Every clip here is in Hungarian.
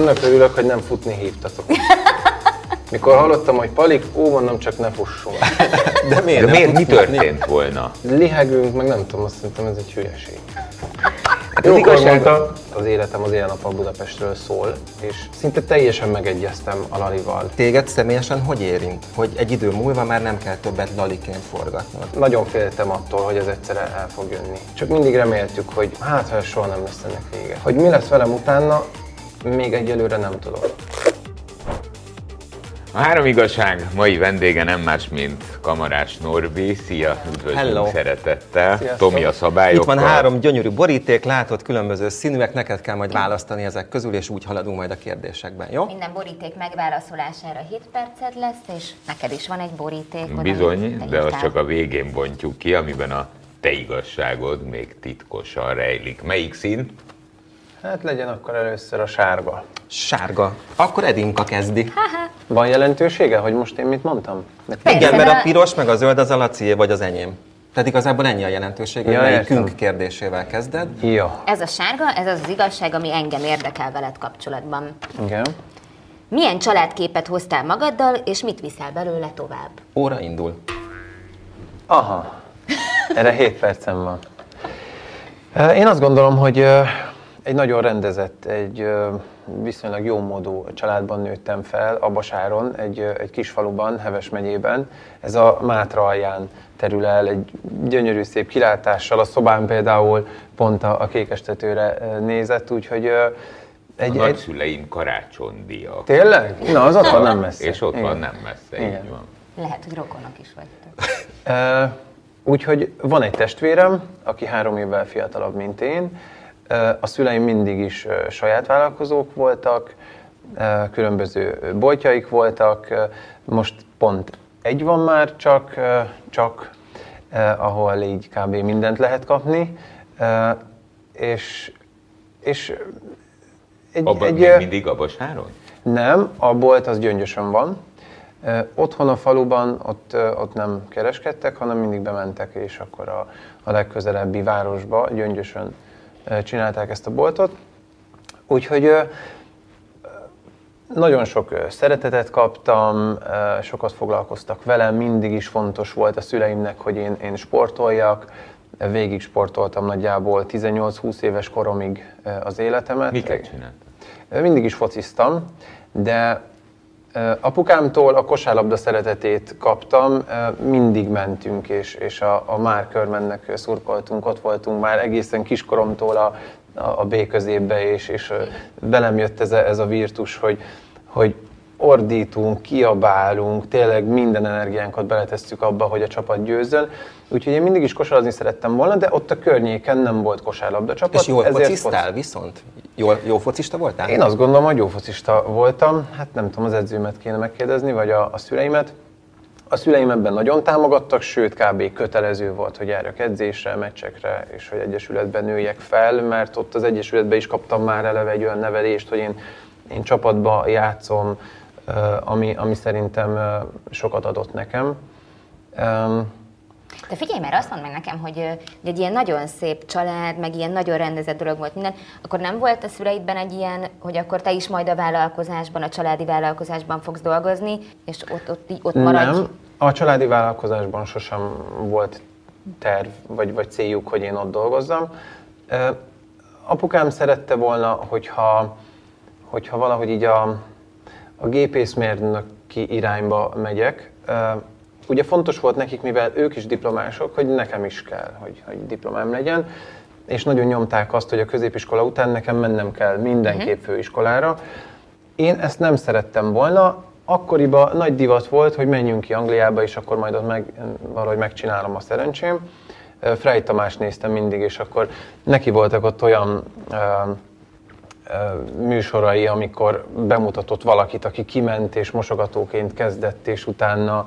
Annak örülök, hogy nem futni hívtatok. Mikor hallottam, hogy Palik, ó, mondom, csak ne fussunk. De miért? De nem miért mi történt volna? Lihegünk, meg nem tudom, azt szerintem ez egy hülyeség. Hát az Jókor igazság, az életem az ilyen nap Budapestről szól, és szinte teljesen megegyeztem a Lalival. Téged személyesen hogy érint? Hogy egy idő múlva már nem kell többet laliként forgatnod. Nagyon féltem attól, hogy ez egyszerre el fog jönni. Csak mindig reméltük, hogy hát, ha soha nem lesz ennek vége. Hogy mi lesz velem utána, még egyelőre nem tudok. A három igazság mai vendége nem más, mint Kamarás Norbi. Szia, üdvözlünk Hello. szeretettel. Sziasztok. Tomi a Itt szabályokkal. van három gyönyörű boríték, látod különböző színűek, neked kell majd választani ezek közül, és úgy haladunk majd a kérdésekben, jó? Minden boríték megválaszolására 7 perced lesz, és neked is van egy boríték. Bizony, de azt csak a végén bontjuk ki, amiben a te igazságod még titkosan rejlik. Melyik szín? Hát legyen akkor először a sárga. Sárga. Akkor Edinka kezdi. Van jelentősége, hogy most én mit mondtam? Persze, Igen, mert a piros meg a zöld az a Lacié vagy az enyém. Tehát igazából ennyi a jelentőség, hogy Ja, melyikünk értem. kérdésével kezded. Ja, Ez a sárga, ez az az igazság, ami engem érdekel veled kapcsolatban. igen. Milyen családképet hoztál magaddal, és mit viszel belőle tovább? Óra indul. Aha, erre 7 percem van. Én azt gondolom, hogy egy nagyon rendezett, egy viszonylag jó módú családban nőttem fel, Abasáron, egy, egy kis faluban, Heves megyében. Ez a Mátra alján terül el, egy gyönyörű szép kilátással. A szobám például pont a, a kékestetőre nézett, úgyhogy ö, A egy, egy, nagyszüleim karácsonydiak. Tényleg? Na, az ott van nem messze. És ott van Igen. nem messze, Igen. így van. Lehet, hogy rokonok is vagytok. Úgyhogy van egy testvérem, aki három évvel fiatalabb, mint én. A szüleim mindig is saját vállalkozók voltak, különböző boltjaik voltak. Most pont egy van már csak, csak ahol így kb. mindent lehet kapni. És, és egy, Abban egy, még mindig a Basáron? nem, a bolt az Gyöngyösön van. Otthon a faluban ott, ott nem kereskedtek, hanem mindig bementek, és akkor a, a legközelebbi városba, Gyöngyösön csinálták ezt a boltot. Úgyhogy nagyon sok szeretetet kaptam, sokat foglalkoztak velem, mindig is fontos volt a szüleimnek, hogy én, én sportoljak. Végig sportoltam nagyjából 18-20 éves koromig az életemet. Miket csinált? Mindig is fociztam, de apukámtól a kosárlabda szeretetét kaptam, mindig mentünk, és, és a, a Márkörmennek szurkoltunk, ott voltunk már egészen kiskoromtól a, a, a B középbe, és, és velem jött ez a, ez a virtus, hogy, hogy ordítunk, kiabálunk, tényleg minden energiánkat beletesszük abba, hogy a csapat győzzön. Úgyhogy én mindig is kosarazni szerettem volna, de ott a környéken nem volt kosárlabda csapat. És jól ezért fociztál foci- viszont? Jól, jó focista voltál? én azt gondolom, hogy jó focista voltam. Hát nem tudom, az edzőmet kéne megkérdezni, vagy a, a szüleimet. A szüleim ebben nagyon támogattak, sőt, kb. kötelező volt, hogy járjak edzésre, meccsekre, és hogy egyesületben nőjek fel, mert ott az egyesületben is kaptam már eleve egy olyan nevelést, hogy én, én csapatba játszom, ami, ami szerintem sokat adott nekem. De figyelj, mert azt mondd meg nekem, hogy, hogy egy ilyen nagyon szép család, meg ilyen nagyon rendezett dolog volt minden, akkor nem volt a szüleidben egy ilyen, hogy akkor te is majd a vállalkozásban, a családi vállalkozásban fogsz dolgozni, és ott, ott, ott maradj? Nem, a családi vállalkozásban sosem volt terv, vagy, vagy céljuk, hogy én ott dolgozzam. Apukám szerette volna, hogyha, hogyha valahogy így a, a gépészmérnöki irányba megyek. Ugye fontos volt nekik, mivel ők is diplomások, hogy nekem is kell, hogy, hogy diplomám legyen, és nagyon nyomták azt, hogy a középiskola után nekem mennem kell mindenképp főiskolára. Én ezt nem szerettem volna, akkoriban nagy divat volt, hogy menjünk ki Angliába, és akkor majd ott meg, valahogy megcsinálom a szerencsém. Frey Tamás néztem mindig, és akkor neki voltak ott olyan ö, ö, műsorai, amikor bemutatott valakit, aki kiment és mosogatóként kezdett, és utána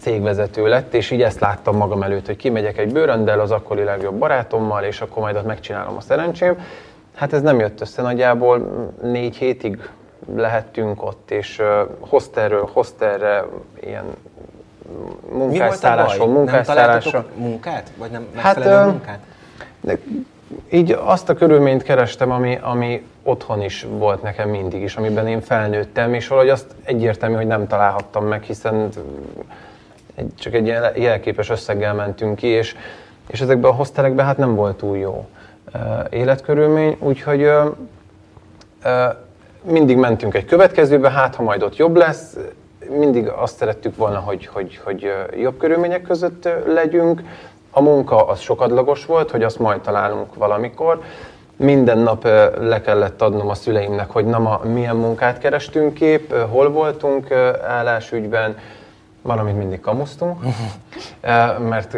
cégvezető lett, és így ezt láttam magam előtt, hogy kimegyek egy bőröndel az akkori legjobb barátommal, és akkor majd ott megcsinálom a szerencsém. Hát ez nem jött össze nagyjából, négy hétig lehettünk ott, és hostelről hostelre, ilyen munkásszálláson, Nem munkásszálláson. találtatok munkát? Vagy nem Hát, megfelelő ö, munkát? De így azt a körülményt kerestem, ami, ami otthon is volt nekem mindig is, amiben én felnőttem, és valahogy azt egyértelmű, hogy nem találhattam meg, hiszen csak egy jel- jelképes összeggel mentünk ki, és, és ezekben a hostelekben hát nem volt túl jó életkörülmény, úgyhogy mindig mentünk egy következőbe, hát ha majd ott jobb lesz, mindig azt szerettük volna, hogy, hogy, hogy jobb körülmények között legyünk. A munka az sokadlagos volt, hogy azt majd találunk valamikor. Minden nap le kellett adnom a szüleimnek, hogy na ma milyen munkát kerestünk kép, hol voltunk állásügyben, valamit mindig kamusztunk, mert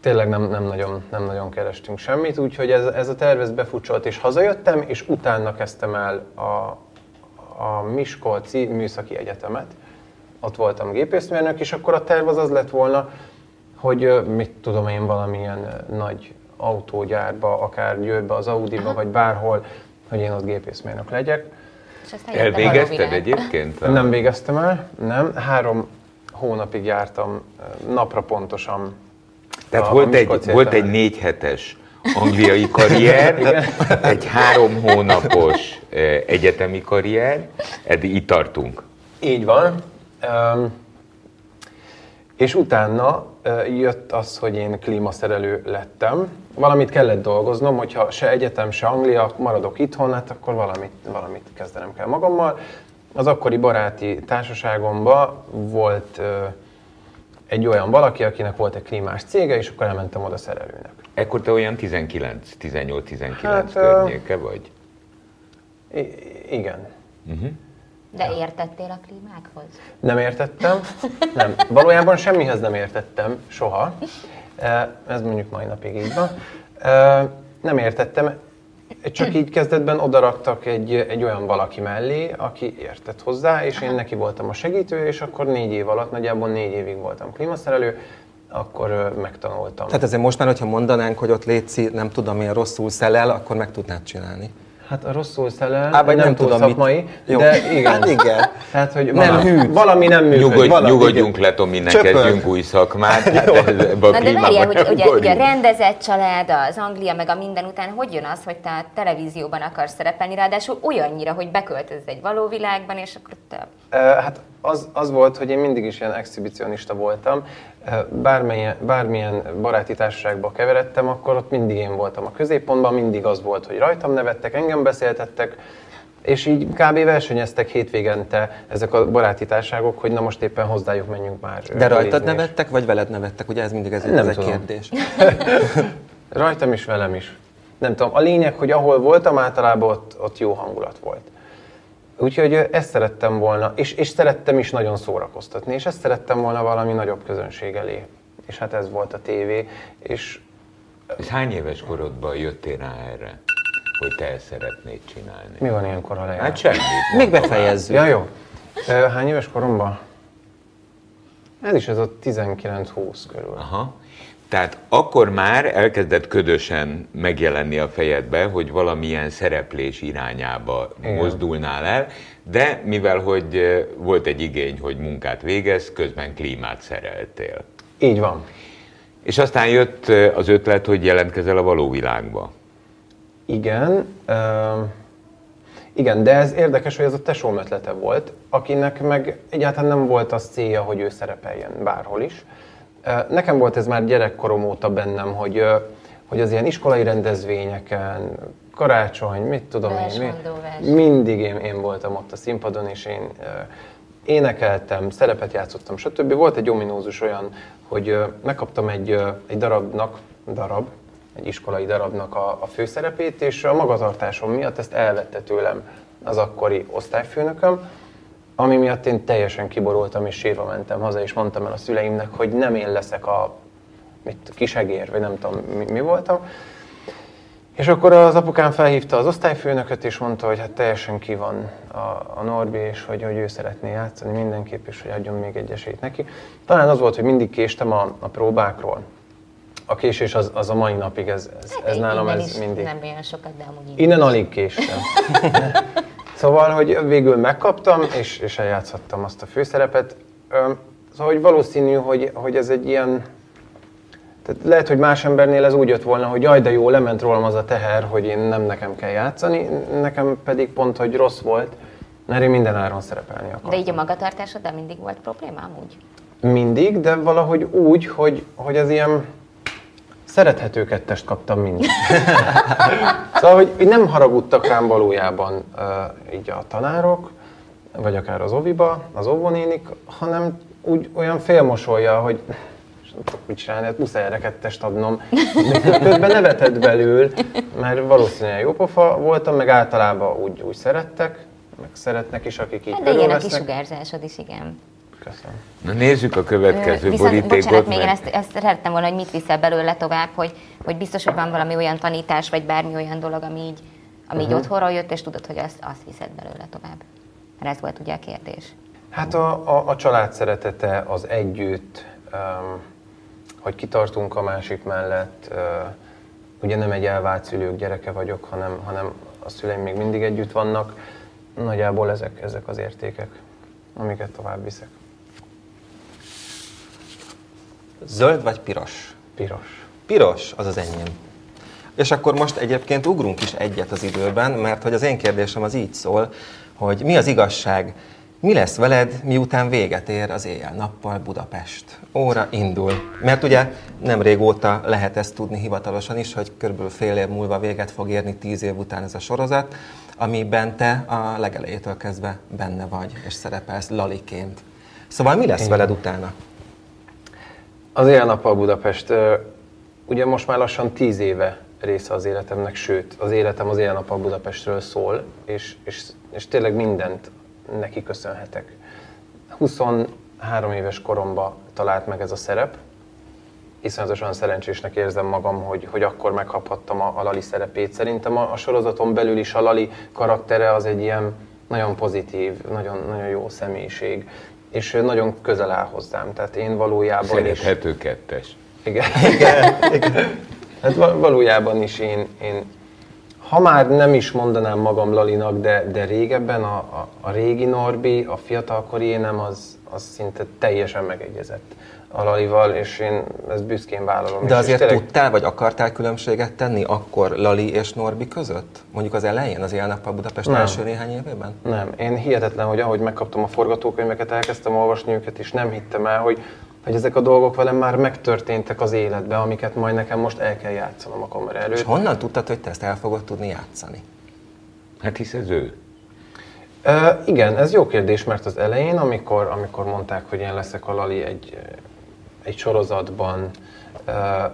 tényleg nem, nem, nagyon, nem nagyon kerestünk semmit, úgyhogy ez, ez a terv ez befutcsolt, és hazajöttem, és utána kezdtem el a, a Miskolci Műszaki Egyetemet. Ott voltam gépészmérnök, és akkor a terv az az lett volna, hogy mit tudom én, valamilyen nagy autógyárba, akár Győrbe, az Audiba, vagy bárhol, hogy én ott gépészmérnök legyek. És aztán a Elvégezted egyébként? a- Nem végeztem el, nem. Három hónapig jártam napra pontosan. Tehát a- a volt, egy, Miskolci volt egy négy hetes angliai karrier, egy három hónapos egyetemi karrier, eddig itt tartunk. Így van. Öm, és utána jött az, hogy én klímaszerelő lettem. Valamit kellett dolgoznom, hogyha se egyetem, se Anglia, maradok itthon, hát akkor valamit, valamit kezdenem kell magammal. Az akkori baráti társaságomban volt egy olyan valaki, akinek volt egy klímás cége, és akkor elmentem oda szerelőnek. Ekkor te olyan 19, 18-19 Hát, környéke vagy? I- igen. De értettél a klímákhoz? Nem értettem, nem. Valójában semmihez nem értettem, soha. Eh, Ez mondjuk mai napig így van. Eh, Nem értettem, csak így kezdetben odaraktak egy, egy olyan valaki mellé, aki értett hozzá, és én neki voltam a segítő, és akkor négy év alatt, nagyjából négy évig voltam klímaszerelő, akkor megtanultam. Tehát ezért most már, hogyha mondanánk, hogy ott létszi, nem tudom, milyen rosszul szelel, akkor meg tudnád csinálni. Hát a rosszul szelel, Á, vagy nem, nem túl tudom, mit- szakmai, Jó. de igen. Hát igen. Tehát, hogy Nem valami, hűt. valami nem működik. Nyugodj, valami, nyugodjunk igen. le, Tomi, ne Csöpög. kezdjünk új szakmát. Hát Na de várjál, hogy ugye, ugye a rendezett család, az Anglia, meg a minden után, hogy jön az, hogy te a televízióban akarsz szerepelni, ráadásul olyannyira, hogy beköltözz egy való világban, és akkor te... Hát az, az volt, hogy én mindig is ilyen exhibicionista voltam. Bármilyen, bármilyen baráti társaságba keveredtem, akkor ott mindig én voltam a középpontban, mindig az volt, hogy rajtam nevettek, engem beszéltettek, és így kb. versenyeztek hétvégente ezek a baráti társaságok, hogy na most éppen hozzájuk menjünk már. De rajtad nevettek, vagy veled nevettek? Ugye ez mindig ez, Nem ez egy tudom. kérdés. Rajtam is, velem is. Nem tudom, a lényeg, hogy ahol voltam, általában ott, ott jó hangulat volt. Úgyhogy ezt szerettem volna, és, és szerettem is nagyon szórakoztatni, és ezt szerettem volna valami nagyobb közönség elé. És hát ez volt a tévé, és És hány éves korodban jöttél rá erre, hogy te ezt szeretnéd csinálni? mi van ilyenkor, ha lejár? Hát semmit. Még befejezzük. Ja, jó. Hány éves koromban? Ez is ez a 19-20 körül. Aha. Tehát akkor már elkezdett ködösen megjelenni a fejedbe, hogy valamilyen szereplés irányába Igen. mozdulnál el, de mivel hogy volt egy igény, hogy munkát végez, közben klímát szereltél. Így van. És aztán jött az ötlet, hogy jelentkezel a való világba. Igen, ö, igen, de ez érdekes, hogy ez a tesóm ötlete volt, akinek meg egyáltalán nem volt az célja, hogy ő szerepeljen bárhol is. Nekem volt ez már gyerekkorom óta bennem, hogy, hogy az ilyen iskolai rendezvényeken, karácsony, mit tudom én, vers. mi, mindig én, én voltam ott a színpadon, és én énekeltem, szerepet játszottam, stb. Volt egy ominózus olyan, hogy megkaptam egy, egy darabnak, darab, egy iskolai darabnak a, a főszerepét, és a magatartásom miatt ezt elvette tőlem az akkori osztályfőnököm, ami miatt én teljesen kiborultam, és sírva mentem haza, és mondtam el a szüleimnek, hogy nem én leszek a mit, kisegér, vagy nem tudom mi, mi voltam. És akkor az apukám felhívta az osztályfőnököt, és mondta, hogy hát teljesen ki van a, a Norbi, és hogy, hogy ő szeretné játszani mindenképp, és hogy adjon még egy esélyt neki. Talán az volt, hogy mindig késtem a, a próbákról. A késés az, az a mai napig, ez, ez, ez nálam ez mindig. Nem olyan sokat, de amúgy innen. Innen alig késtem. szóval, hogy végül megkaptam, és, és eljátszhattam azt a főszerepet. Szóval, hogy valószínű, hogy, hogy ez egy ilyen... Tehát lehet, hogy más embernél ez úgy jött volna, hogy jaj, de jó, lement rólam az a teher, hogy én nem nekem kell játszani, nekem pedig pont, hogy rossz volt, mert én minden áron szerepelni akartam. De így a magatartásoddal mindig volt probléma amúgy? Mindig, de valahogy úgy, hogy, hogy az ilyen szerethető kettest kaptam mindig. szóval, hogy nem haragudtak rám valójában uh, így a tanárok, vagy akár az oviba, az óvónénik, hanem úgy olyan félmosolja, hogy nem tudok mit csinálni, hát muszáj erre kettest adnom. Közben nevetett belül, mert valószínűleg jó pofa voltam, meg általában úgy, úgy szerettek, meg szeretnek is, akik így Hát de ilyen a kisugárzásod is, igen. Köszönöm. Na nézzük a következő Viszont, borítékot. bocsánat, még én ezt, ezt szerettem volna, hogy mit viszel belőle tovább, hogy, hogy biztos, hogy van valami olyan tanítás, vagy bármi olyan dolog, ami így, ami így otthonról jött, és tudod, hogy azt, azt viszed belőle tovább. Mert ez volt ugye a kérdés. Hát a, a, a család szeretete, az együtt, um, hogy kitartunk a másik mellett. Uh, ugye nem egy elvált szülők gyereke vagyok, hanem, hanem a szüleim még mindig együtt vannak. Nagyjából ezek, ezek az értékek, amiket tovább viszek. Zöld vagy piros? Piros. Piros, az az enyém. És akkor most egyébként ugrunk is egyet az időben, mert hogy az én kérdésem az így szól, hogy mi az igazság, mi lesz veled, miután véget ér az éjjel-nappal Budapest? Óra indul. Mert ugye nem régóta lehet ezt tudni hivatalosan is, hogy körülbelül fél év múlva véget fog érni tíz év után ez a sorozat, amiben te a legelejétől kezdve benne vagy, és szerepelsz laliként. Szóval mi lesz veled utána? Az Éjjel-Nappal Budapest, ö, ugye most már lassan tíz éve része az életemnek, sőt, az életem az Éjjel-Nappal Budapestről szól, és, és, és tényleg mindent neki köszönhetek. 23 éves koromban talált meg ez a szerep, iszonyatosan szerencsésnek érzem magam, hogy, hogy akkor megkaphattam a, a Lali szerepét. Szerintem a, a sorozaton belül is a Lali karaktere az egy ilyen nagyon pozitív, nagyon, nagyon jó személyiség, és ő nagyon közel áll hozzám. Tehát én valójában is... Szerethető kettes. Igen, igen, igen. Hát val- valójában is én, én, ha már nem is mondanám magam Lalinak, de, de régebben a, a, a régi Norbi, a fiatalkori énem az, az szinte teljesen megegyezett a Lalival, és én ezt büszkén vállalom. De is. azért és tényleg, tudtál, vagy akartál különbséget tenni akkor Lali és Norbi között? Mondjuk az elején, az Élnappal Budapest Nem. első néhány évében? Nem, én hihetetlen, hogy ahogy megkaptam a forgatókönyveket, elkezdtem olvasni őket, és nem hittem el, hogy, hogy ezek a dolgok velem már megtörténtek az életben, amiket majd nekem most el kell játszanom a kamera előtt. És honnan tudtad, hogy te ezt el fogod tudni játszani? Hát hisz ez ő. Ö, igen, ez jó kérdés, mert az elején, amikor, amikor mondták, hogy én leszek a Lali egy, egy sorozatban,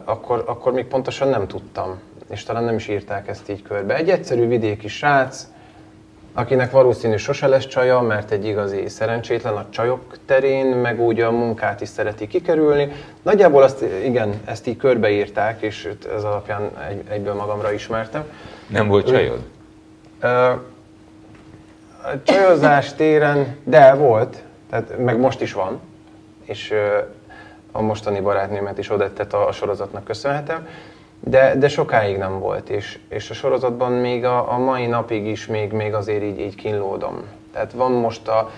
akkor, akkor még pontosan nem tudtam, és talán nem is írták ezt így körbe. Egy egyszerű vidéki srác, akinek valószínű sose lesz csaja, mert egy igazi szerencsétlen a csajok terén, meg úgy a munkát is szereti kikerülni. Nagyjából azt, igen, ezt így körbeírták, és ez alapján egy, egyből magamra ismertem. Nem volt csajod? A csajozás téren, de volt, tehát meg most is van, és a mostani barátnőmet is odettet a, a sorozatnak köszönhetem, de, de sokáig nem volt, és, és a sorozatban még a, a mai napig is még, még azért így, így kínlódom. Tehát van most a,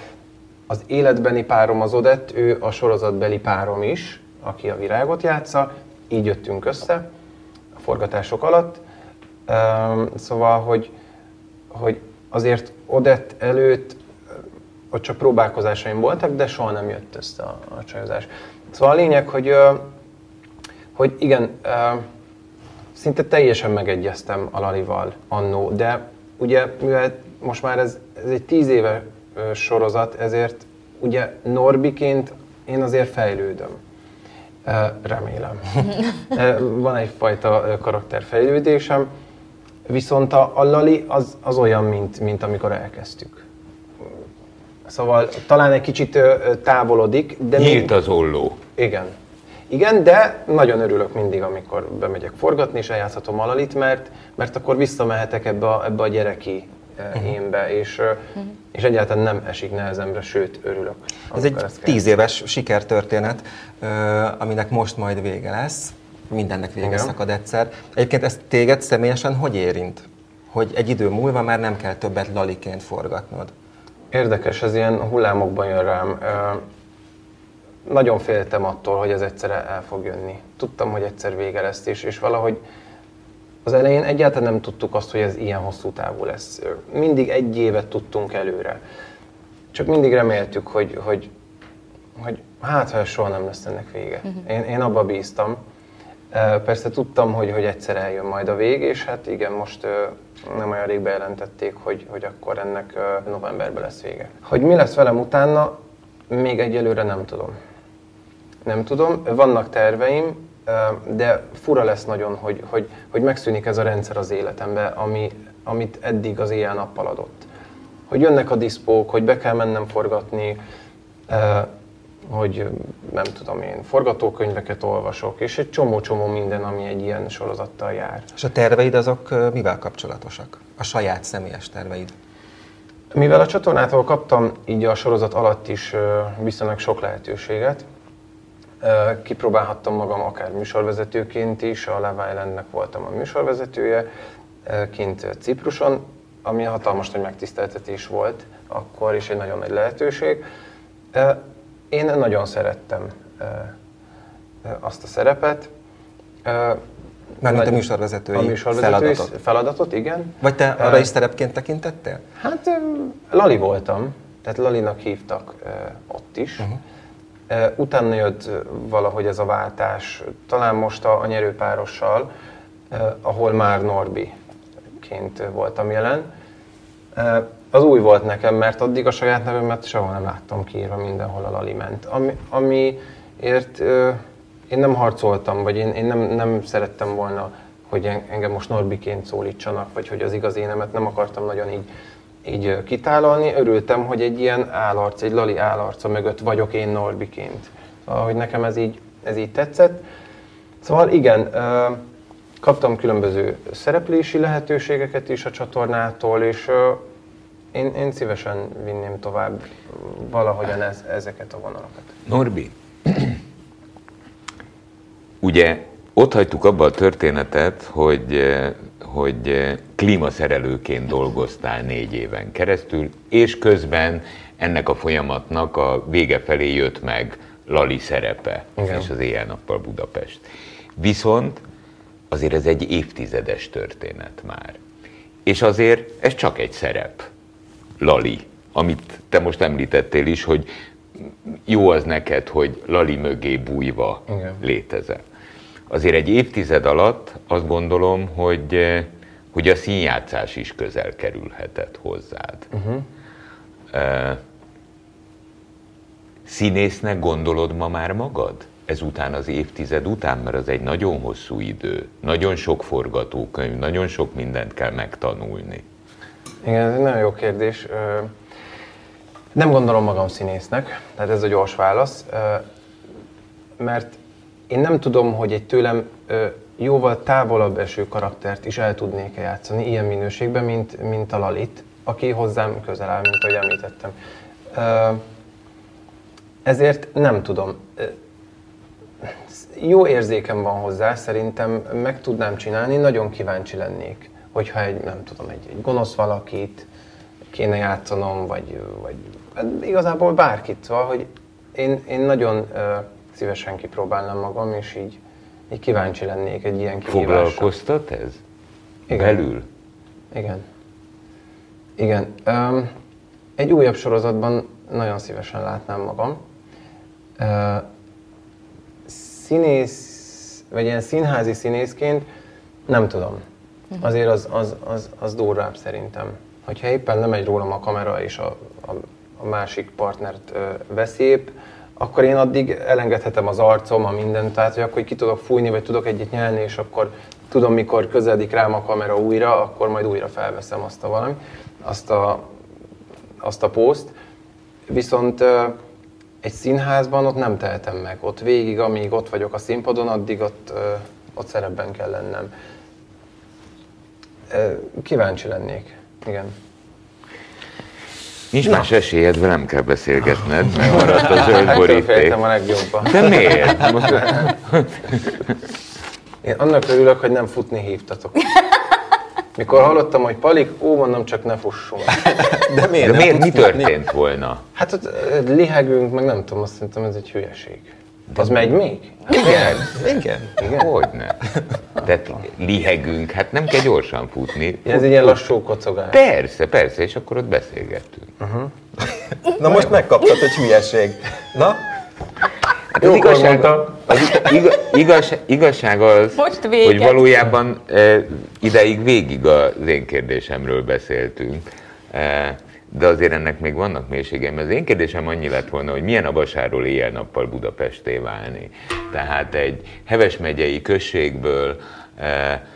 az életbeni párom az Odett, ő a sorozatbeli párom is, aki a virágot játsza, így jöttünk össze a forgatások alatt. Üm, szóval, hogy, hogy azért Odett előtt ott csak próbálkozásaim voltak, de soha nem jött össze a, a csajozás. Szóval a lényeg, hogy, hogy igen, szinte teljesen megegyeztem a Lalival annó, de ugye mivel most már ez, ez egy tíz éve sorozat, ezért ugye Norbiként én azért fejlődöm. Remélem. Van egyfajta karakterfejlődésem, viszont a, a Lali az, az olyan, mint, mint amikor elkezdtük. Szóval talán egy kicsit távolodik, de még- Nyílt az olló. igen. Igen, de nagyon örülök mindig, amikor bemegyek forgatni, és eljátszhatom Alalit, mert, mert akkor visszamehetek ebbe a, ebbe a gyereki uh-huh. énbe, és, uh és egyáltalán nem esik nehezemre, sőt, örülök. Ez egy tíz éves sikertörténet, aminek most majd vége lesz. Mindennek vége Igen. szakad egyszer. Egyébként ez téged személyesen hogy érint? Hogy egy idő múlva már nem kell többet laliként forgatnod. Érdekes, ez ilyen hullámokban jön rám. Ö, nagyon féltem attól, hogy ez egyszerre el fog jönni. Tudtam, hogy egyszer vége lesz, és, és valahogy az elején egyáltalán nem tudtuk azt, hogy ez ilyen hosszú távú lesz. Mindig egy évet tudtunk előre. Csak mindig reméltük, hogy, hogy, hogy hát, ha soha nem lesz ennek vége. Uh-huh. Én, én abba bíztam. Persze tudtam, hogy, hogy egyszer eljön majd a vég, és hát igen, most nem olyan rég bejelentették, hogy, hogy akkor ennek novemberben lesz vége. Hogy mi lesz velem utána, még egyelőre nem tudom. Nem tudom, vannak terveim, de fura lesz nagyon, hogy, hogy, hogy megszűnik ez a rendszer az életembe, ami, amit eddig az éjjel-nappal adott. Hogy jönnek a diszpók, hogy be kell mennem forgatni, hogy nem tudom én, forgatókönyveket olvasok, és egy csomó-csomó minden, ami egy ilyen sorozattal jár. És a terveid azok mivel kapcsolatosak? A saját személyes terveid? Mivel a csatornától kaptam így a sorozat alatt is viszonylag sok lehetőséget, kipróbálhattam magam akár műsorvezetőként is, a Love Islandnek voltam a műsorvezetője, kint Cipruson, ami hatalmas nagy megtiszteltetés volt akkor, és egy nagyon nagy lehetőség. Én nagyon szerettem azt a szerepet. Mármint a műsorvezetői, a műsorvezetői feladatot. feladatot, igen. Vagy te arra is szerepként tekintettél? Hát Lali voltam, tehát Lalinak hívtak ott is. Uh-huh. Utána jött valahogy ez a váltás, talán most a, a nyerőpárossal, ahol már Norbi-ként voltam jelen. Az új volt nekem, mert addig a saját nevemet sehol nem láttam kiírva, mindenhol a Lali ment. Ami, amiért én nem harcoltam, vagy én, én nem, nem szerettem volna, hogy engem most Norbiként szólítsanak, vagy hogy az igaz énemet nem akartam nagyon így így kitálalni. Örültem, hogy egy ilyen állarc, egy Lali állarca mögött vagyok én Norbiként. Szóval, hogy nekem ez így, ez így tetszett. Szóval igen, kaptam különböző szereplési lehetőségeket is a csatornától, és én, én szívesen vinném tovább valahogyan ez, ezeket a vonalakat. Norbi, ugye ott hagytuk abba a történetet, hogy hogy eh, klímaszerelőként dolgoztál négy éven keresztül, és közben ennek a folyamatnak a vége felé jött meg Lali szerepe, Igen. és az éjjel-nappal Budapest. Viszont azért ez egy évtizedes történet már. És azért ez csak egy szerep, Lali, amit te most említettél is, hogy jó az neked, hogy Lali mögé bújva Igen. létezel azért egy évtized alatt azt gondolom, hogy, eh, hogy a színjátszás is közel kerülhetett hozzád. Uh-huh. Színésznek gondolod ma már magad? Ezután az évtized után, mert az egy nagyon hosszú idő, nagyon sok forgatókönyv, nagyon sok mindent kell megtanulni. Igen, ez egy nagyon jó kérdés. Nem gondolom magam színésznek, tehát ez a gyors válasz, mert én nem tudom, hogy egy tőlem jóval távolabb eső karaktert is el tudnék -e játszani ilyen minőségben, mint, mint a Lalit, aki hozzám közel áll, mint ahogy említettem. Ezért nem tudom. Jó érzékem van hozzá, szerintem meg tudnám csinálni, nagyon kíváncsi lennék, hogyha egy, nem tudom, egy, egy gonosz valakit kéne játszanom, vagy, vagy hát igazából bárkit, szóval, hogy én, én nagyon szívesen kipróbálnám magam, és így, így kíváncsi lennék egy ilyen kihívásra. Foglalkoztat ez? Igen. Belül? Igen. Igen. Um, egy újabb sorozatban nagyon szívesen látnám magam. Uh, színész, vagy ilyen színházi színészként nem tudom. Mhm. Azért az, az, az, az durvább szerintem. Hogyha éppen nem megy rólam a kamera és a, a, a másik partnert uh, veszélyép, akkor én addig elengedhetem az arcom, a mindent, tehát hogy akkor ki tudok fújni, vagy tudok egyet nyelni, és akkor tudom, mikor közeledik rám a kamera újra, akkor majd újra felveszem azt a valami, azt a, azt a poszt. Viszont egy színházban ott nem tehetem meg. Ott végig, amíg ott vagyok a színpadon, addig ott, ott szerepben kell lennem. Kíváncsi lennék, igen. Nincs Na. más esélyed, velem kell beszélgetned, mert maradt a zöld boríték. a legjobban. De miért? Most... Én annak örülök, hogy nem futni hívtatok. Mikor hallottam, hogy Palik, ó, mondom, csak ne fussunk. De miért, De nem miért mi történt volna? Hát ott lihegünk, meg nem tudom, azt szerintem ez egy hülyeség. Az megy még? Igen. Igen. Igen. Hogyne. Tehát lihegünk, hát nem kell gyorsan futni. Ez egy ilyen lassú kocogás. Persze, persze, és akkor ott beszélgettünk. Na most megkaptad, hogy hülyeség. Na, Hát az igazság, az igaz, igaz, igazság az, Most véget. hogy valójában e, ideig végig az én kérdésemről beszéltünk. E, de azért ennek még vannak mélységeim. Az én kérdésem annyi lett volna, hogy milyen a Basáról éjjel-nappal Budapesté válni. Tehát egy Heves megyei községből e,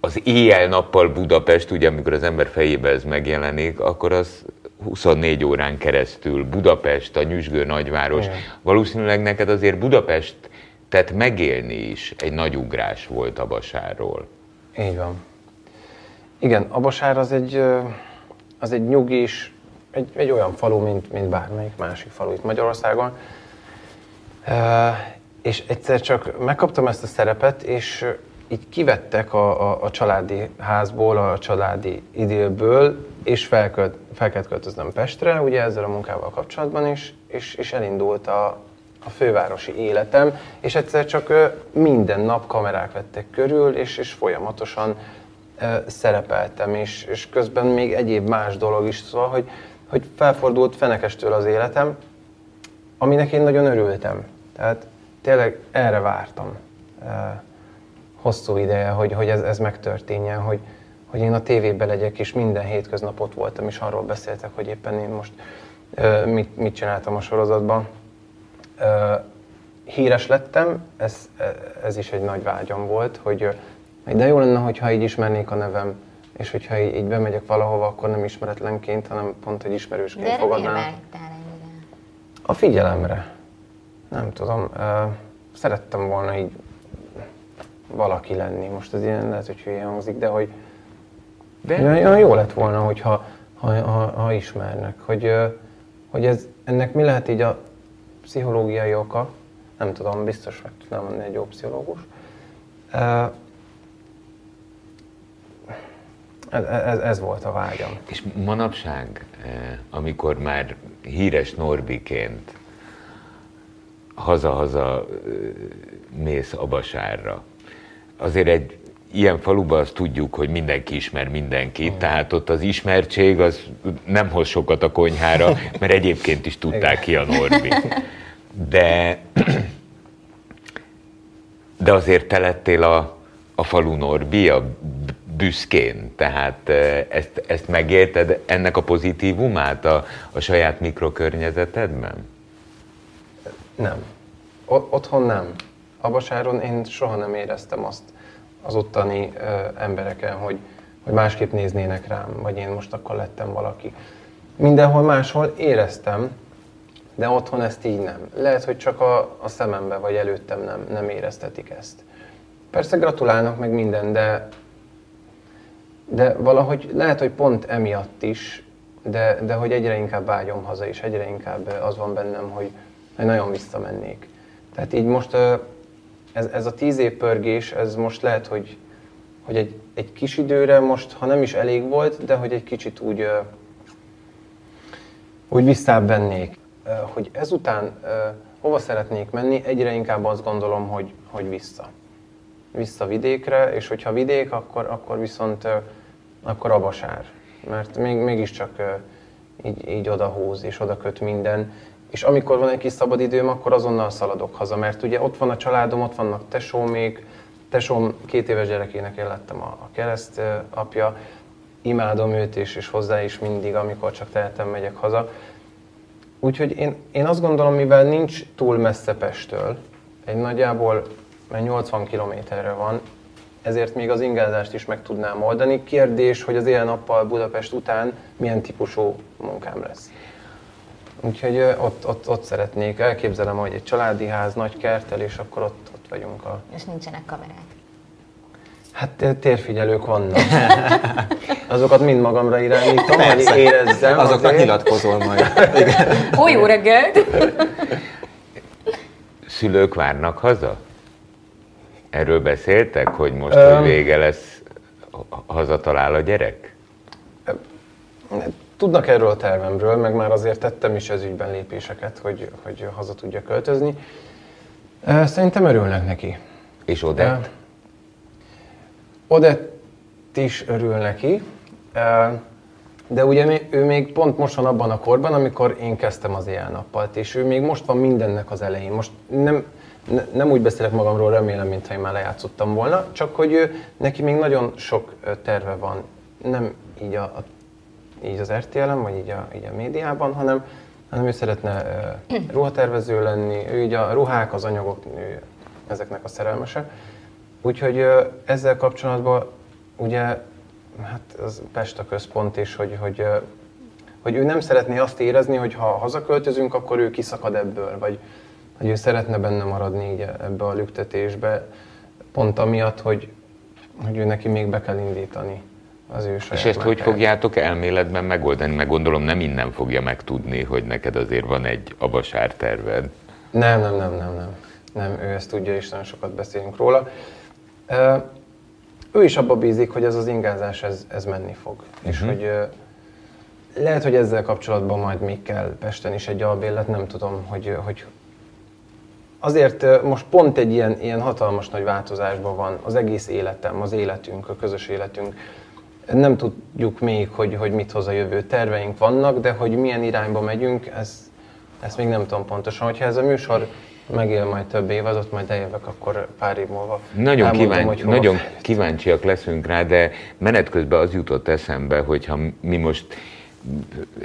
az éjjel-nappal Budapest, ugye amikor az ember fejébe ez megjelenik, akkor az 24 órán keresztül Budapest, a nyüzsgő nagyváros. Igen. Valószínűleg neked azért Budapest tehát megélni is egy nagy ugrás volt a Basárról. Így van. Igen, Abasár az egy, az egy nyugis, egy, egy olyan falu, mint, mint bármelyik másik falu itt Magyarországon. És egyszer csak megkaptam ezt a szerepet, és így kivettek a, a, a családi házból, a családi idélből, és felkölt, fel kellett költöznöm Pestre, ugye ezzel a munkával kapcsolatban is, és, és elindult a, a fővárosi életem, és egyszer csak minden nap kamerák vettek körül, és, és folyamatosan szerepeltem, és, és közben még egyéb más dolog is, szóval, hogy, hogy felfordult fenekestől az életem, aminek én nagyon örültem. Tehát tényleg erre vártam hosszú ideje, hogy, hogy ez, ez megtörténjen, hogy, hogy én a tévében legyek, és minden hétköznap ott voltam, és arról beszéltek, hogy éppen én most mit, mit csináltam a sorozatban. Híres lettem, ez, ez is egy nagy vágyam volt, hogy de jó lenne, hogyha így ismernék a nevem, és hogyha így, így bemegyek valahova, akkor nem ismeretlenként, hanem pont egy ismerősként De fogadnám. A figyelemre. Nem tudom. ö, Szerettem volna így valaki lenni. Most ez ilyen lehet, hogy hülye hangzik, de hogy De olyan, jó lett volna, hogyha ha, ha, ha ismernek. Hogy, hogy ez, ennek mi lehet így a pszichológiai oka. Nem tudom, biztos meg tudnám mondani egy jó pszichológus. Ö, Ez, ez, ez volt a vágyam. És manapság, eh, amikor már híres Norbiként haza-haza eh, mész a Basárra, azért egy ilyen faluban azt tudjuk, hogy mindenki ismer mindenkit, tehát ott az ismertség az nem hoz sokat a konyhára, mert egyébként is tudták ki a Norbi. De, de azért te lettél a, a falu Norbi, a büszkén, tehát eh, ezt, ezt megélted, ennek a pozitívumát a, a saját mikrokörnyezetedben? Nem. Otthon nem. Abasáron én soha nem éreztem azt az ottani ö, embereken, hogy, hogy másképp néznének rám, vagy én most akkor lettem valaki. Mindenhol máshol éreztem, de otthon ezt így nem. Lehet, hogy csak a, a szemembe vagy előttem nem, nem éreztetik ezt. Persze gratulálnak meg minden, de, de valahogy lehet, hogy pont emiatt is, de, de hogy egyre inkább vágyom haza, és egyre inkább az van bennem, hogy, hogy nagyon visszamennék. Tehát így most ez, ez a tíz év pörgés, ez most lehet, hogy, hogy egy, egy kis időre most, ha nem is elég volt, de hogy egy kicsit úgy, úgy visszább vennék. Hogy ezután hova szeretnék menni, egyre inkább azt gondolom, hogy, hogy vissza. Vissza vidékre, és hogyha vidék, akkor, akkor viszont akkor a vasár. Mert még, mégiscsak így, így odahúz és oda köt minden. És amikor van egy kis szabad időm, akkor azonnal szaladok haza, mert ugye ott van a családom, ott vannak tesómék, tesóm két éves gyerekének én lettem a, a kereszt apja, imádom őt, és, és hozzá is mindig, amikor csak tehetem, megyek haza. Úgyhogy én, én azt gondolom, mivel nincs túl messze Pesttől, egy nagyjából mert 80 kilométerre van, ezért még az ingázást is meg tudnám oldani. Kérdés, hogy az éjjel-nappal Budapest után milyen típusú munkám lesz. Úgyhogy ott, ott, ott szeretnék, elképzelem, hogy egy családi ház, nagy kertel, és akkor ott, ott vagyunk a... És nincsenek kamerák. Hát té- térfigyelők vannak. Azokat mind magamra irányítom, hogy Persze. érezzem. Azoknak azért. nyilatkozol majd. Igen. Ó, jó reggelt! Szülők várnak haza? Erről beszéltek, hogy most, hogy vége lesz, ha- hazatalál a gyerek? tudnak erről a tervemről, meg már azért tettem is ez ügyben lépéseket, hogy, hogy haza tudja költözni. Szerintem örülnek neki. És Odett? Odett is örül neki, de ugye ő még pont most van abban a korban, amikor én kezdtem az éjjel-nappalt, és ő még most van mindennek az elején. Most nem, ne, nem úgy beszélek magamról, remélem, mintha én már lejátszottam volna, csak hogy ő, neki még nagyon sok terve van, nem így, a, a, így az RTL-en, vagy így a, így a médiában, hanem, hanem ő szeretne uh, ruhatervező lenni, ő így a ruhák, az anyagok, ő ezeknek a szerelmese. Úgyhogy uh, ezzel kapcsolatban ugye, hát az Pest a központ is, hogy, hogy, uh, hogy ő nem szeretné azt érezni, hogy ha hazaköltözünk, akkor ő kiszakad ebből, vagy, hogy ő szeretne benne maradni így ebbe a lüktetésbe, pont amiatt, hogy, hogy ő neki még be kell indítani az ő És ezt hogy fogjátok elméletben megoldani? Meg gondolom nem innen fogja megtudni, hogy neked azért van egy abasár terved. Nem, nem, nem, nem, nem. Nem, ő ezt tudja, és nagyon sokat beszélünk róla. Ő is abba bízik, hogy ez az ingázás, ez, ez menni fog. Uh-huh. És mhm. hogy lehet, hogy ezzel kapcsolatban majd még kell Pesten is egy albérlet, nem tudom, hogy, hogy azért most pont egy ilyen, ilyen hatalmas nagy változásban van az egész életem, az életünk, a közös életünk. Nem tudjuk még, hogy, hogy mit hoz a jövő. Terveink vannak, de hogy milyen irányba megyünk, ez, ezt még nem tudom pontosan. Hogyha ez a műsor megél majd több évadot, majd eljövök akkor pár év múlva. Nagyon, kíván, hogy nagyon kíváncsiak leszünk rá, de menet közben az jutott eszembe, hogyha mi most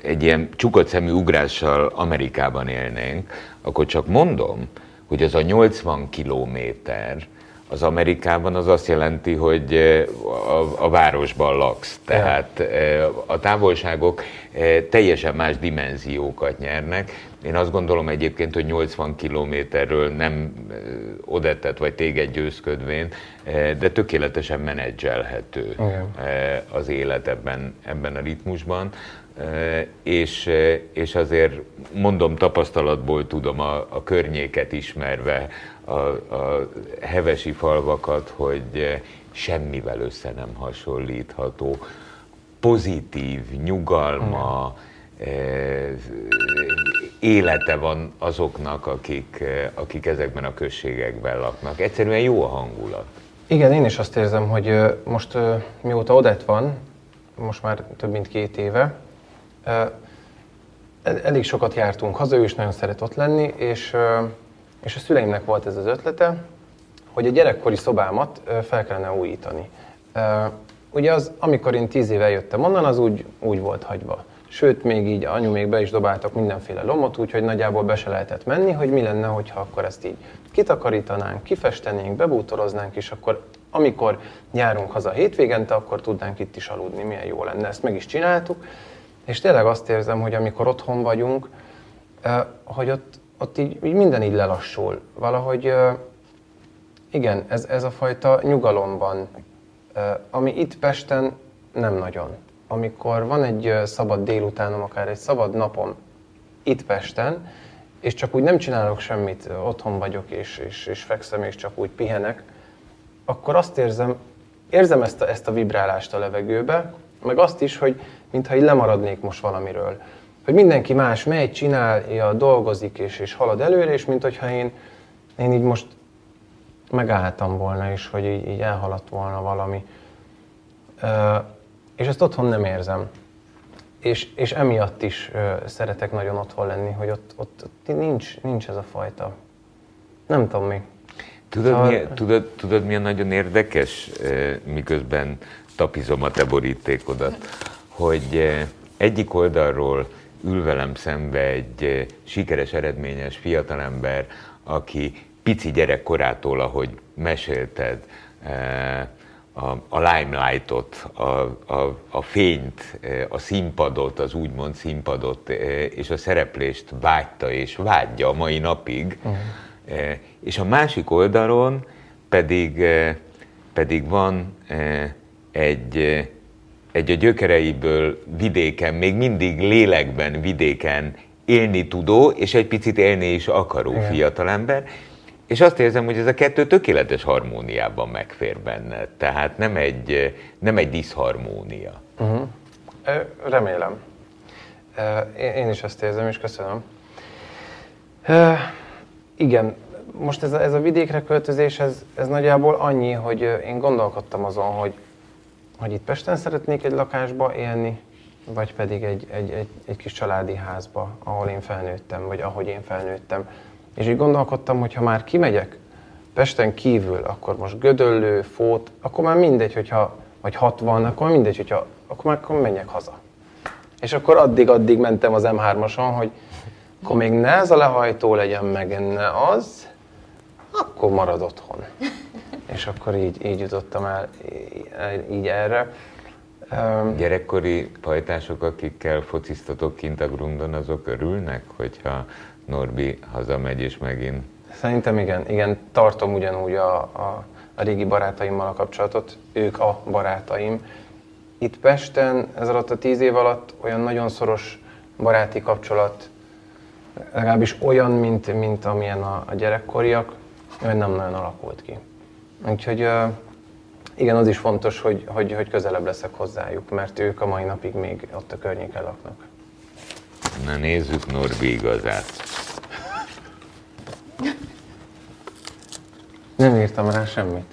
egy ilyen csukott szemű ugrással Amerikában élnénk, akkor csak mondom, hogy az a 80 kilométer, az Amerikában az azt jelenti, hogy eh, a, a városban laksz. Tehát eh, a távolságok eh, teljesen más dimenziókat nyernek. Én azt gondolom egyébként, hogy 80 kilométerről nem odettet vagy téged győzködvén, de tökéletesen menedzselhető az élet ebben, ebben a ritmusban és, és azért mondom tapasztalatból tudom a, a környéket ismerve, a, a hevesi falvakat, hogy semmivel össze nem hasonlítható. Pozitív, nyugalma, élete van azoknak, akik, akik ezekben a községekben laknak. Egyszerűen jó a hangulat. Igen, én is azt érzem, hogy most mióta Odett van, most már több mint két éve, elég sokat jártunk haza, ő is nagyon szeret ott lenni, és, és a szüleimnek volt ez az ötlete, hogy a gyerekkori szobámat fel kellene újítani. Ugye az, amikor én tíz éve jöttem onnan, az úgy, úgy volt hagyva. Sőt, még így anyu még be is dobáltak mindenféle lomot, úgyhogy nagyjából be se lehetett menni, hogy mi lenne, hogyha akkor ezt így kitakarítanánk, kifestenénk, bebútoroznánk, és akkor amikor járunk haza hétvégente, akkor tudnánk itt is aludni, milyen jó lenne. Ezt meg is csináltuk, és tényleg azt érzem, hogy amikor otthon vagyunk, hogy ott, ott így, így minden így lelassul. Valahogy igen, ez, ez a fajta nyugalom van, ami itt Pesten nem nagyon. Amikor van egy szabad délutánom, akár egy szabad napom itt Pesten, és csak úgy nem csinálok semmit, otthon vagyok, és, és, és fekszem, és csak úgy pihenek, akkor azt érzem, érzem ezt a, ezt a vibrálást a levegőbe, meg azt is, hogy mintha így lemaradnék most valamiről. Hogy mindenki más megy, csinálja, dolgozik és, és halad előre, és mint hogyha én, én így most megálltam volna, és hogy így, így elhaladt volna valami. Uh, és ezt otthon nem érzem. És, és emiatt is uh, szeretek nagyon otthon lenni, hogy ott, ott, ott nincs, nincs ez a fajta. Nem tudom mi. Tudod, szóval... mi, tudod, tudod milyen nagyon érdekes, miközben tapizom a te borítékodat, hogy eh, egyik oldalról ül velem szembe egy eh, sikeres, eredményes fiatalember, aki pici gyerekkorától, ahogy mesélted, eh, a, a limelightot, a, a, a fényt, a színpadot, az úgymond színpadot és a szereplést vágyta és vágyja a mai napig. Uh-huh. És a másik oldalon pedig, pedig van egy egy a gyökereiből vidéken, még mindig lélekben vidéken élni tudó, és egy picit élni is akaró Igen. fiatalember, és azt érzem, hogy ez a kettő tökéletes harmóniában megfér benne. Tehát nem egy, nem egy diszharmónia. Uh-huh. Remélem. Én is ezt érzem, és köszönöm. Igen, most ez a, ez a vidékre költözés, ez, ez nagyjából annyi, hogy én gondolkodtam azon, hogy, hogy itt Pesten szeretnék egy lakásba élni, vagy pedig egy, egy, egy, egy kis családi házba, ahol én felnőttem, vagy ahogy én felnőttem. És így gondolkodtam, hogy ha már kimegyek Pesten kívül, akkor most Gödöllő, Fót, akkor már mindegy, hogyha, vagy 60, akkor mindegy, hogyha, akkor már akkor menjek haza. És akkor addig-addig mentem az M3-ason, hogy akkor még ne ez a lehajtó legyen, meg ne az, akkor marad otthon. És akkor így, így jutottam el így erre. Gyerekkori pajtások, akikkel fociztatok kint a grundon, azok örülnek, hogyha Norbi hazamegy és megint? Szerintem igen, igen, tartom ugyanúgy a, a, a régi barátaimmal a kapcsolatot, ők a barátaim. Itt Pesten ez alatt a tíz év alatt olyan nagyon szoros baráti kapcsolat, legalábbis olyan, mint, mint amilyen a, a gyerekkoriak, nem nagyon alakult ki. Úgyhogy igen, az is fontos, hogy, hogy, hogy közelebb leszek hozzájuk, mert ők a mai napig még ott a környéken laknak. Na nézzük Norbi igazát. Nem írtam rá semmit.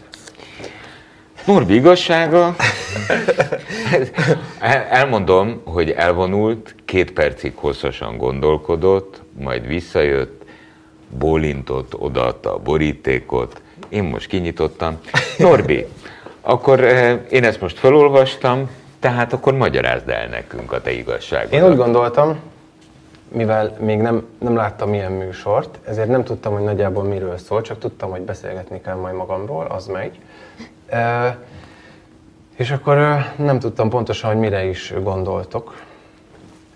Norbi igazsága, elmondom, hogy elvonult, két percig hosszasan gondolkodott, majd visszajött, bólintott, odaadta a borítékot, én most kinyitottam. Norbi, akkor eh, én ezt most felolvastam, tehát akkor magyarázd el nekünk a te igazságodat. Én úgy gondoltam, mivel még nem, nem láttam ilyen műsort, ezért nem tudtam, hogy nagyjából miről szól, csak tudtam, hogy beszélgetni kell majd magamról, az megy. E, és akkor nem tudtam pontosan, hogy mire is gondoltok.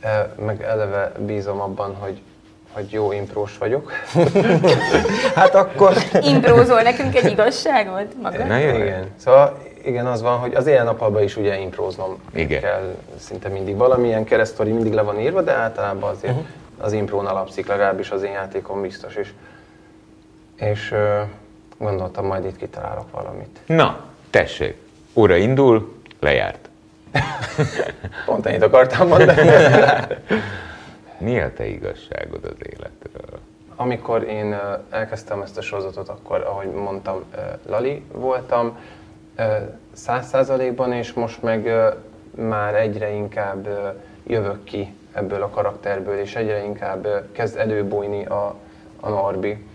E, meg eleve bízom abban, hogy hogy jó imprós vagyok. hát akkor... Imprózol nekünk egy igazságot maga? Na, igen. Szóval igen, az van, hogy az ilyen napalban is ugye impróznom igen. kell szinte mindig. Valamilyen keresztori mindig le van írva, de általában azért uh-huh. az imprón alapszik, legalábbis az én játékom biztos is. És gondoltam, majd itt kitalálok valamit. Na, tessék, óra indul, lejárt. Pont ennyit akartam mondani. Mi a te igazságod az életről? Amikor én elkezdtem ezt a sorozatot, akkor, ahogy mondtam, Lali voltam, száz százalékban, és most meg már egyre inkább jövök ki ebből a karakterből, és egyre inkább kezd előbújni a, a Norbi.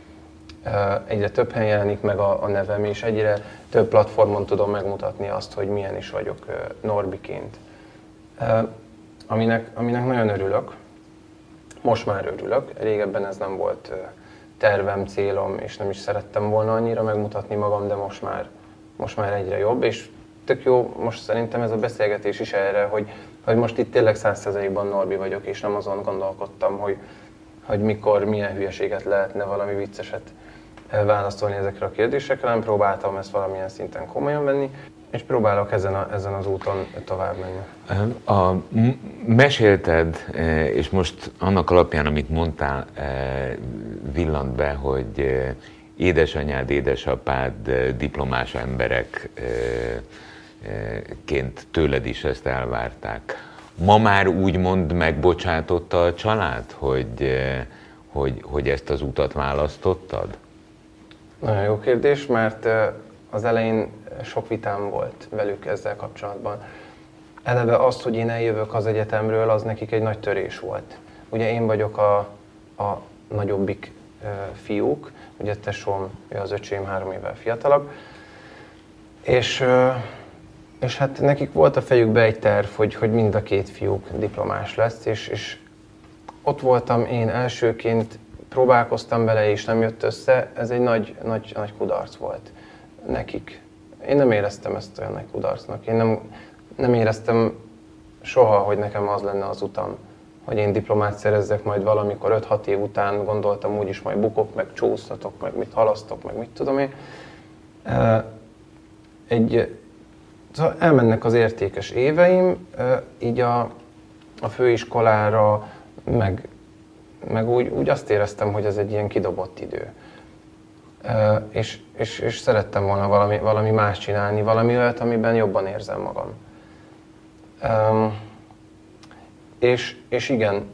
Egyre több helyen jelenik meg a, a nevem, és egyre több platformon tudom megmutatni azt, hogy milyen is vagyok Norbiként. Aminek, aminek nagyon örülök, most már örülök, régebben ez nem volt tervem, célom, és nem is szerettem volna annyira megmutatni magam, de most már, most már egyre jobb, és tök jó, most szerintem ez a beszélgetés is erre, hogy, hogy most itt tényleg százszerzelékban Norbi vagyok, és nem azon gondolkodtam, hogy, hogy mikor, milyen hülyeséget lehetne valami vicceset válaszolni ezekre a kérdésekre, nem próbáltam ezt valamilyen szinten komolyan venni, és próbálok ezen, a, ezen az úton tovább menni. A, mesélted, e, és most annak alapján, amit mondtál, e, villant be, hogy e, édesanyád, édesapád diplomás emberekként tőled is ezt elvárták. Ma már úgy mond megbocsátotta a család, hogy, hogy, hogy ezt az utat választottad? Nagyon jó kérdés, mert az elején sok vitám volt velük ezzel kapcsolatban. Eleve az, hogy én eljövök az egyetemről, az nekik egy nagy törés volt. Ugye én vagyok a, a nagyobbik e, fiúk, ugye tesóm, ő az öcsém három évvel fiatalabb, és, e, és hát nekik volt a fejükbe egy terv, hogy, hogy mind a két fiúk diplomás lesz, és, és ott voltam én elsőként, próbálkoztam vele, és nem jött össze, ez egy nagy, nagy, nagy kudarc volt nekik. Én nem éreztem ezt nagy kudarcnak. Én nem, nem éreztem soha, hogy nekem az lenne az utam, hogy én diplomát szerezzek majd valamikor 5-6 év után, gondoltam úgyis majd bukok, meg csúsztatok, meg mit halasztok, meg mit tudom én. Egy, szóval elmennek az értékes éveim, így a, a főiskolára, meg, meg úgy, úgy azt éreztem, hogy ez egy ilyen kidobott idő és, és, és szerettem volna valami, valami más csinálni, valami olyat, amiben jobban érzem magam. És, és igen,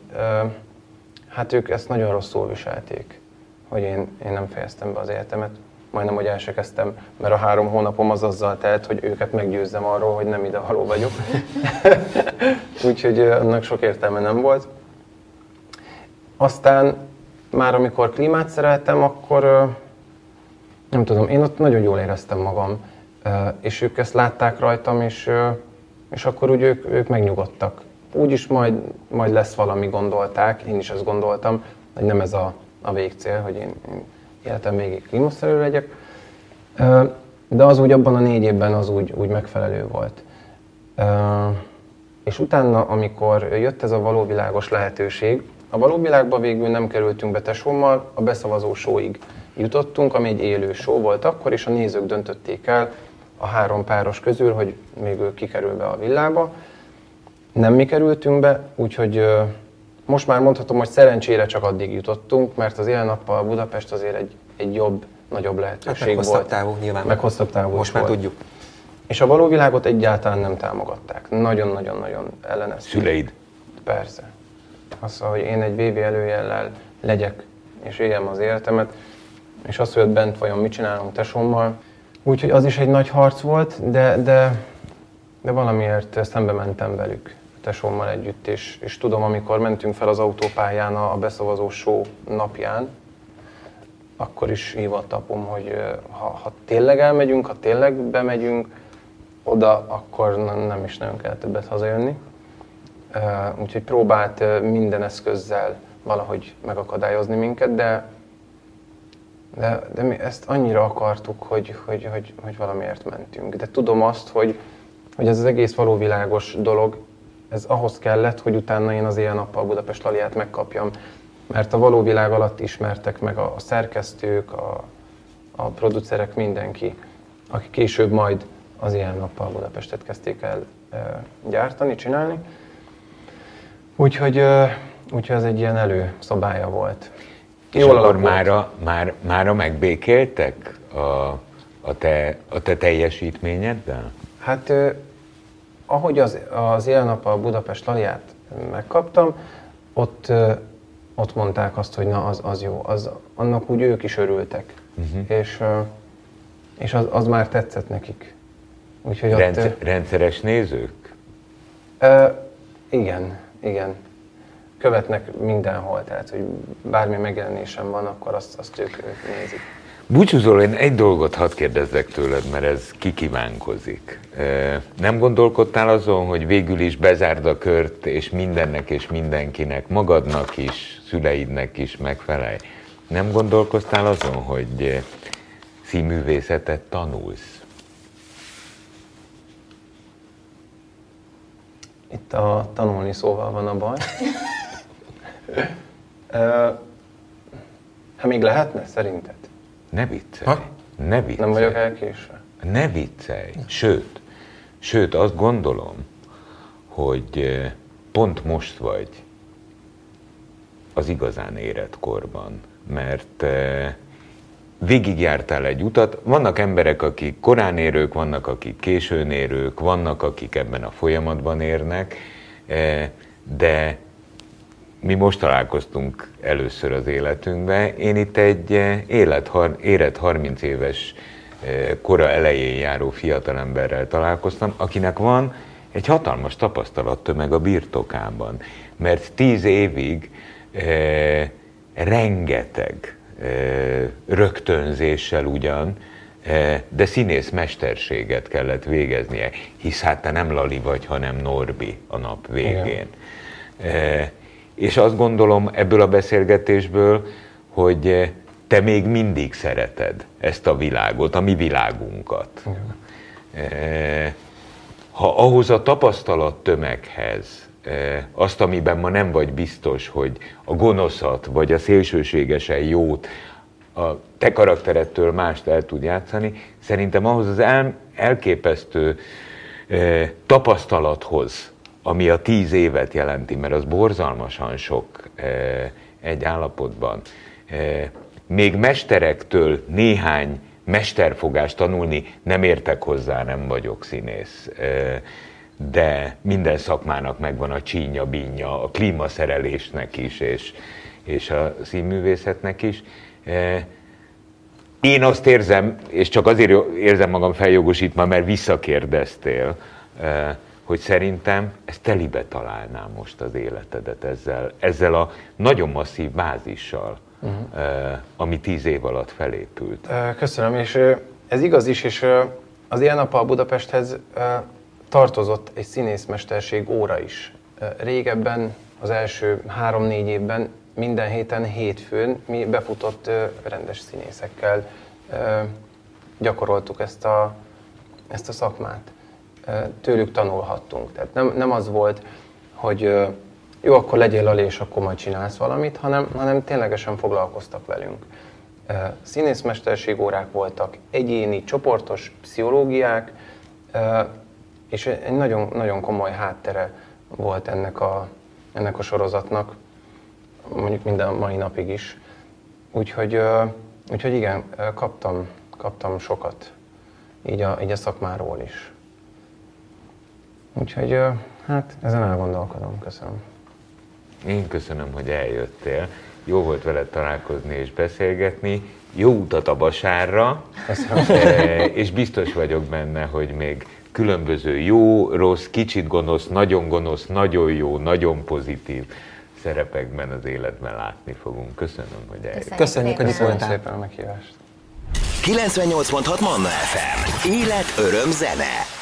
hát ők ezt nagyon rosszul viselték, hogy én, én nem fejeztem be az életemet. Majdnem, hogy el se mert a három hónapom az azzal telt, hogy őket meggyőzzem arról, hogy nem idevaló vagyok. Úgyhogy annak sok értelme nem volt. Aztán már amikor klímát szereltem, akkor nem tudom, én ott nagyon jól éreztem magam, és ők ezt látták rajtam, és, és akkor úgy ők, ők megnyugodtak. Úgyis majd, majd lesz valami, gondolták, én is ezt gondoltam, hogy nem ez a, a végcél, hogy én, én életem végig klímaszerű legyek. De az úgy abban a négy évben az úgy, úgy megfelelő volt. És utána, amikor jött ez a valóvilágos lehetőség, a valóvilágba végül nem kerültünk be tesómmal, a beszavazó sóig jutottunk, ami egy élő show volt akkor, és a nézők döntötték el a három páros közül, hogy még ő kikerül be a villába. Nem mi kerültünk be, úgyhogy most már mondhatom, hogy szerencsére csak addig jutottunk, mert az ilyen nappal Budapest azért egy, egy jobb, nagyobb lehetőség hát meg volt. távú nyilván. Meg hosszabb távú Most már volt. tudjuk. És a való világot egyáltalán nem támogatták. Nagyon-nagyon-nagyon ellenezték. Szüleid? Persze. Azt, hogy én egy VV előjellel legyek, és éljem az életemet, és az, hogy ott bent vajon mit csinálunk tesómmal. Úgyhogy az is egy nagy harc volt, de, de, de valamiért szembe mentem velük tesómmal együtt, és, és tudom, amikor mentünk fel az autópályán a, beszavazó show napján, akkor is hívott apum, hogy ha, ha tényleg elmegyünk, ha tényleg bemegyünk oda, akkor nem is nagyon kell többet hazajönni. Úgyhogy próbált minden eszközzel valahogy megakadályozni minket, de de, de mi ezt annyira akartuk, hogy, hogy, hogy, hogy valamiért mentünk. De tudom azt, hogy, hogy ez az egész valóvilágos dolog, ez ahhoz kellett, hogy utána én az éjjel-nappal Budapest Laliát megkapjam. Mert a való világ alatt ismertek meg a, a szerkesztők, a, a producerek, mindenki, aki később majd az éjjel-nappal Budapestet kezdték el e, gyártani, csinálni. Úgyhogy, e, úgyhogy ez egy ilyen előszabálya volt. És Jól akkor mára, már, mára megbékéltek a, a, te, a te teljesítményeddel? Hát eh, ahogy az, az élnap a Budapest Laliát megkaptam, ott, eh, ott mondták azt, hogy na az, az jó, az, annak úgy ők is örültek. Uh-huh. És, eh, és az, az már tetszett nekik. Úgyhogy Rendszer, ott, rendszeres nézők? Eh, igen, igen követnek mindenhol, tehát hogy bármi megjelenésem van, akkor azt, azt ők, ők nézik. Búcsúzol, én egy dolgot hadd kérdezzek tőled, mert ez kikívánkozik. Nem gondolkodtál azon, hogy végül is bezárd a kört, és mindennek és mindenkinek, magadnak is, szüleidnek is megfelelj? Nem gondolkoztál azon, hogy színművészetet tanulsz? Itt a tanulni szóval van a baj. Ha még lehetne, szerinted? Ne viccelj. Ha? Ne viccelj. Nem vagyok elkésve. Ne viccelj. Sőt, sőt, azt gondolom, hogy pont most vagy az igazán érett korban, mert végigjártál egy utat. Vannak emberek, akik korán érők, vannak, akik későn érők, vannak, akik ebben a folyamatban érnek, de mi most találkoztunk először az életünkben. Én itt egy eh, élet, érett 30 éves eh, kora elején járó fiatalemberrel találkoztam, akinek van egy hatalmas tapasztalattömeg a birtokában. Mert tíz évig e, rengeteg e, rögtönzéssel ugyan, e, de színész mesterséget kellett végeznie, hisz hát te nem Lali vagy, hanem Norbi a nap végén. E, és azt gondolom ebből a beszélgetésből, hogy eh, te még mindig szereted ezt a világot, a mi világunkat. Igen. Ha ahhoz a tapasztalat tömeghez, eh, azt, amiben ma nem vagy biztos, hogy a gonoszat vagy a szélsőségesen jót a te karakterettől mást el tud játszani, szerintem ahhoz az el, elképesztő eh, tapasztalathoz, ami a tíz évet jelenti, mert az borzalmasan sok eh, egy állapotban. Eh, még mesterektől néhány mesterfogást tanulni, nem értek hozzá, nem vagyok színész. Eh, de minden szakmának megvan a csínya, bínya, a klímaszerelésnek is, és, és a színművészetnek is. E, én azt érzem, és csak azért érzem magam feljogosítva, mert visszakérdeztél, e, hogy szerintem ezt telibe találnám most az életedet ezzel, ezzel a nagyon masszív bázissal, uh-huh. ami tíz év alatt felépült. Köszönöm, és ez igaz is, és az ilyen a Budapesthez tartozott egy színészmesterség óra is. Régebben, az első három-négy évben minden héten, hétfőn mi befutott rendes színészekkel gyakoroltuk ezt a, ezt a szakmát. Tőlük tanulhattunk. Tehát nem, nem az volt, hogy jó, akkor legyél alé, és akkor majd csinálsz valamit, hanem, hanem ténylegesen foglalkoztak velünk. Színészmesterség órák voltak, egyéni, csoportos pszichológiák, és egy nagyon, nagyon komoly háttere volt ennek a, ennek a sorozatnak, mondjuk minden mai napig is. Úgyhogy, úgyhogy igen, kaptam, kaptam sokat így a, így a szakmáról is. Úgyhogy hát ezen elgondolkodom. Köszönöm. Én köszönöm, hogy eljöttél. Jó volt veled találkozni és beszélgetni. Jó utat a Basárra, és biztos vagyok benne, hogy még különböző jó, rossz, kicsit gonosz, nagyon gonosz, nagyon jó, nagyon pozitív szerepekben az életben látni fogunk. Köszönöm, hogy eljöttél. Köszönjük, hogy itt voltál. szépen a meghívást. 98.6 Manna FM. Élet, öröm, zene.